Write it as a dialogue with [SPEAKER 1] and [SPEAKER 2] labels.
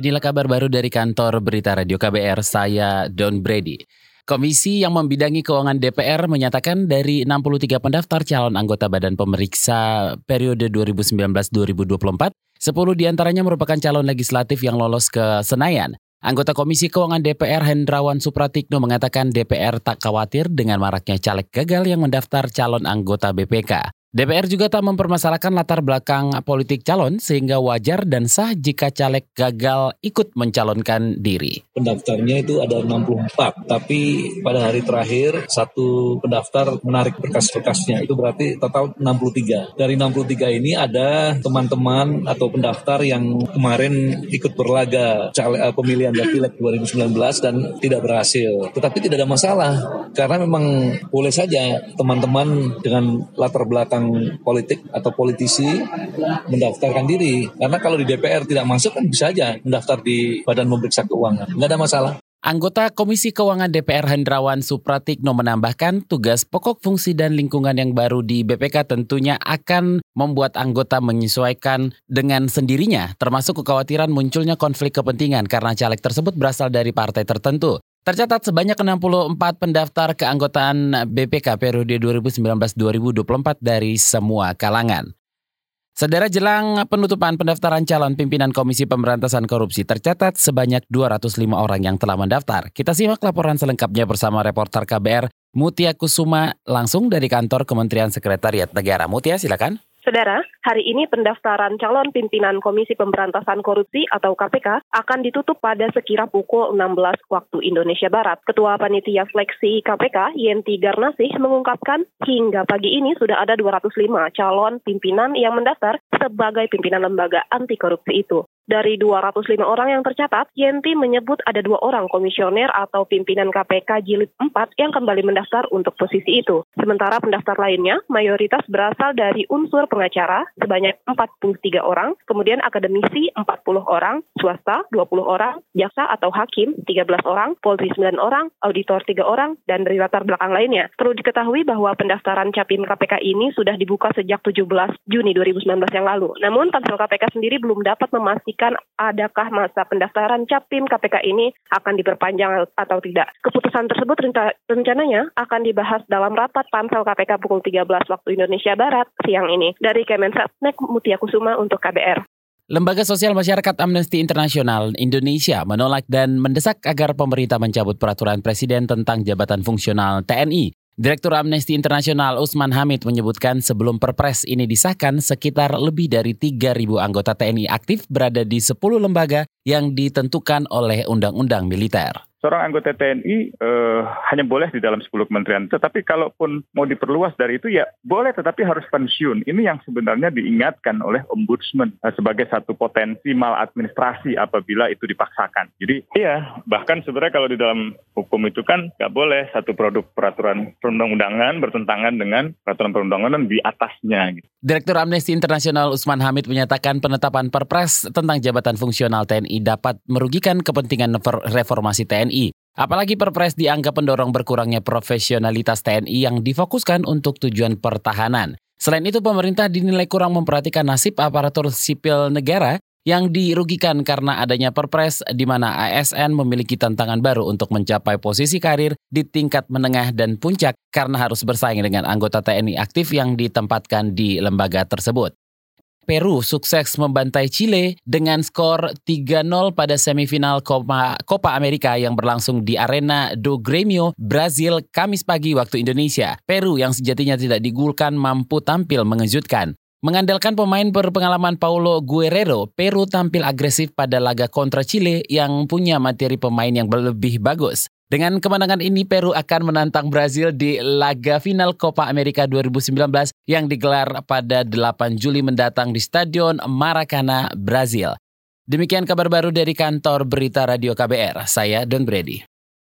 [SPEAKER 1] Inilah kabar baru dari kantor Berita Radio KBR, saya Don Brady. Komisi yang membidangi keuangan DPR menyatakan dari 63 pendaftar calon anggota Badan Pemeriksa periode 2019-2024, 10 di antaranya merupakan calon legislatif yang lolos ke Senayan. Anggota Komisi Keuangan DPR Hendrawan Supratikno mengatakan DPR tak khawatir dengan maraknya caleg gagal yang mendaftar calon anggota BPK. DPR juga tak mempermasalahkan latar belakang politik calon sehingga wajar dan sah jika caleg gagal ikut mencalonkan diri.
[SPEAKER 2] Pendaftarnya itu ada 64, tapi pada hari terakhir satu pendaftar menarik berkas-berkasnya itu berarti total 63. Dari 63 ini ada teman-teman atau pendaftar yang kemarin ikut berlaga caleg eh, pemilihan Pileg 2019 dan tidak berhasil. Tetapi tidak ada masalah karena memang boleh saja teman-teman dengan latar belakang orang politik atau politisi mendaftarkan diri. Karena kalau di DPR tidak masuk kan bisa aja mendaftar di Badan Pemeriksa Keuangan. Nggak ada masalah.
[SPEAKER 1] Anggota Komisi Keuangan DPR Hendrawan Supratikno menambahkan tugas pokok fungsi dan lingkungan yang baru di BPK tentunya akan membuat anggota menyesuaikan dengan sendirinya, termasuk kekhawatiran munculnya konflik kepentingan karena caleg tersebut berasal dari partai tertentu. Tercatat sebanyak 64 pendaftar keanggotaan BPK periode 2019-2024 dari semua kalangan. Saudara jelang penutupan pendaftaran calon pimpinan Komisi Pemberantasan Korupsi tercatat sebanyak 205 orang yang telah mendaftar. Kita simak laporan selengkapnya bersama reporter KBR Mutia Kusuma langsung dari kantor Kementerian Sekretariat Negara. Mutia silakan.
[SPEAKER 3] Saudara, hari ini pendaftaran calon pimpinan Komisi Pemberantasan Korupsi atau KPK akan ditutup pada sekira pukul 16 waktu Indonesia Barat. Ketua Panitia Fleksi KPK, Yenti Garnasih, mengungkapkan hingga pagi ini sudah ada 205 calon pimpinan yang mendaftar sebagai pimpinan lembaga anti korupsi itu. Dari 205 orang yang tercatat, Yenti menyebut ada dua orang komisioner atau pimpinan KPK jilid 4 yang kembali mendaftar untuk posisi itu. Sementara pendaftar lainnya mayoritas berasal dari unsur pengacara sebanyak 43 orang, kemudian akademisi 40 orang, swasta 20 orang, jaksa atau hakim 13 orang, polri 9 orang, auditor 3 orang, dan dari latar belakang lainnya. Perlu diketahui bahwa pendaftaran capim KPK ini sudah dibuka sejak 17 Juni 2019 yang lalu. Namun, Pansel KPK sendiri belum dapat memastikan memastikan adakah masa pendaftaran capim KPK ini akan diperpanjang atau tidak. Keputusan tersebut rencananya akan dibahas dalam rapat pansel KPK pukul 13 waktu Indonesia Barat siang ini. Dari Kemensetnek Mutia Kusuma untuk KBR.
[SPEAKER 1] Lembaga Sosial Masyarakat Amnesty International Indonesia menolak dan mendesak agar pemerintah mencabut peraturan presiden tentang jabatan fungsional TNI. Direktur Amnesty International Usman Hamid menyebutkan sebelum perpres ini disahkan sekitar lebih dari 3.000 anggota TNI aktif berada di 10 lembaga yang ditentukan oleh undang-undang militer
[SPEAKER 4] seorang anggota TNI eh, hanya boleh di dalam 10 kementerian. Tetapi kalaupun mau diperluas dari itu ya boleh tetapi harus pensiun. Ini yang sebenarnya diingatkan oleh ombudsman eh, sebagai satu potensi maladministrasi apabila itu dipaksakan. Jadi iya bahkan sebenarnya kalau di dalam hukum itu kan nggak boleh satu produk peraturan perundang-undangan bertentangan dengan peraturan perundang-undangan di atasnya. Gitu.
[SPEAKER 1] Direktur Amnesty International Usman Hamid menyatakan penetapan perpres tentang jabatan fungsional TNI dapat merugikan kepentingan reformasi TNI TNI. Apalagi Perpres dianggap mendorong berkurangnya profesionalitas TNI yang difokuskan untuk tujuan pertahanan. Selain itu, pemerintah dinilai kurang memperhatikan nasib aparatur sipil negara yang dirugikan karena adanya perpres di mana ASN memiliki tantangan baru untuk mencapai posisi karir di tingkat menengah dan puncak karena harus bersaing dengan anggota TNI aktif yang ditempatkan di lembaga tersebut. Peru sukses membantai Chile dengan skor 3-0 pada semifinal Copa, Copa America yang berlangsung di Arena do Grêmio, Brazil, Kamis pagi waktu Indonesia. Peru yang sejatinya tidak digulkan mampu tampil mengejutkan. Mengandalkan pemain berpengalaman Paulo Guerrero, Peru tampil agresif pada laga kontra Chile yang punya materi pemain yang lebih bagus. Dengan kemenangan ini, Peru akan menantang Brazil di laga final Copa America 2019 yang digelar pada 8 Juli mendatang di Stadion Maracana, Brazil. Demikian kabar baru dari kantor Berita Radio KBR. Saya Don Brady.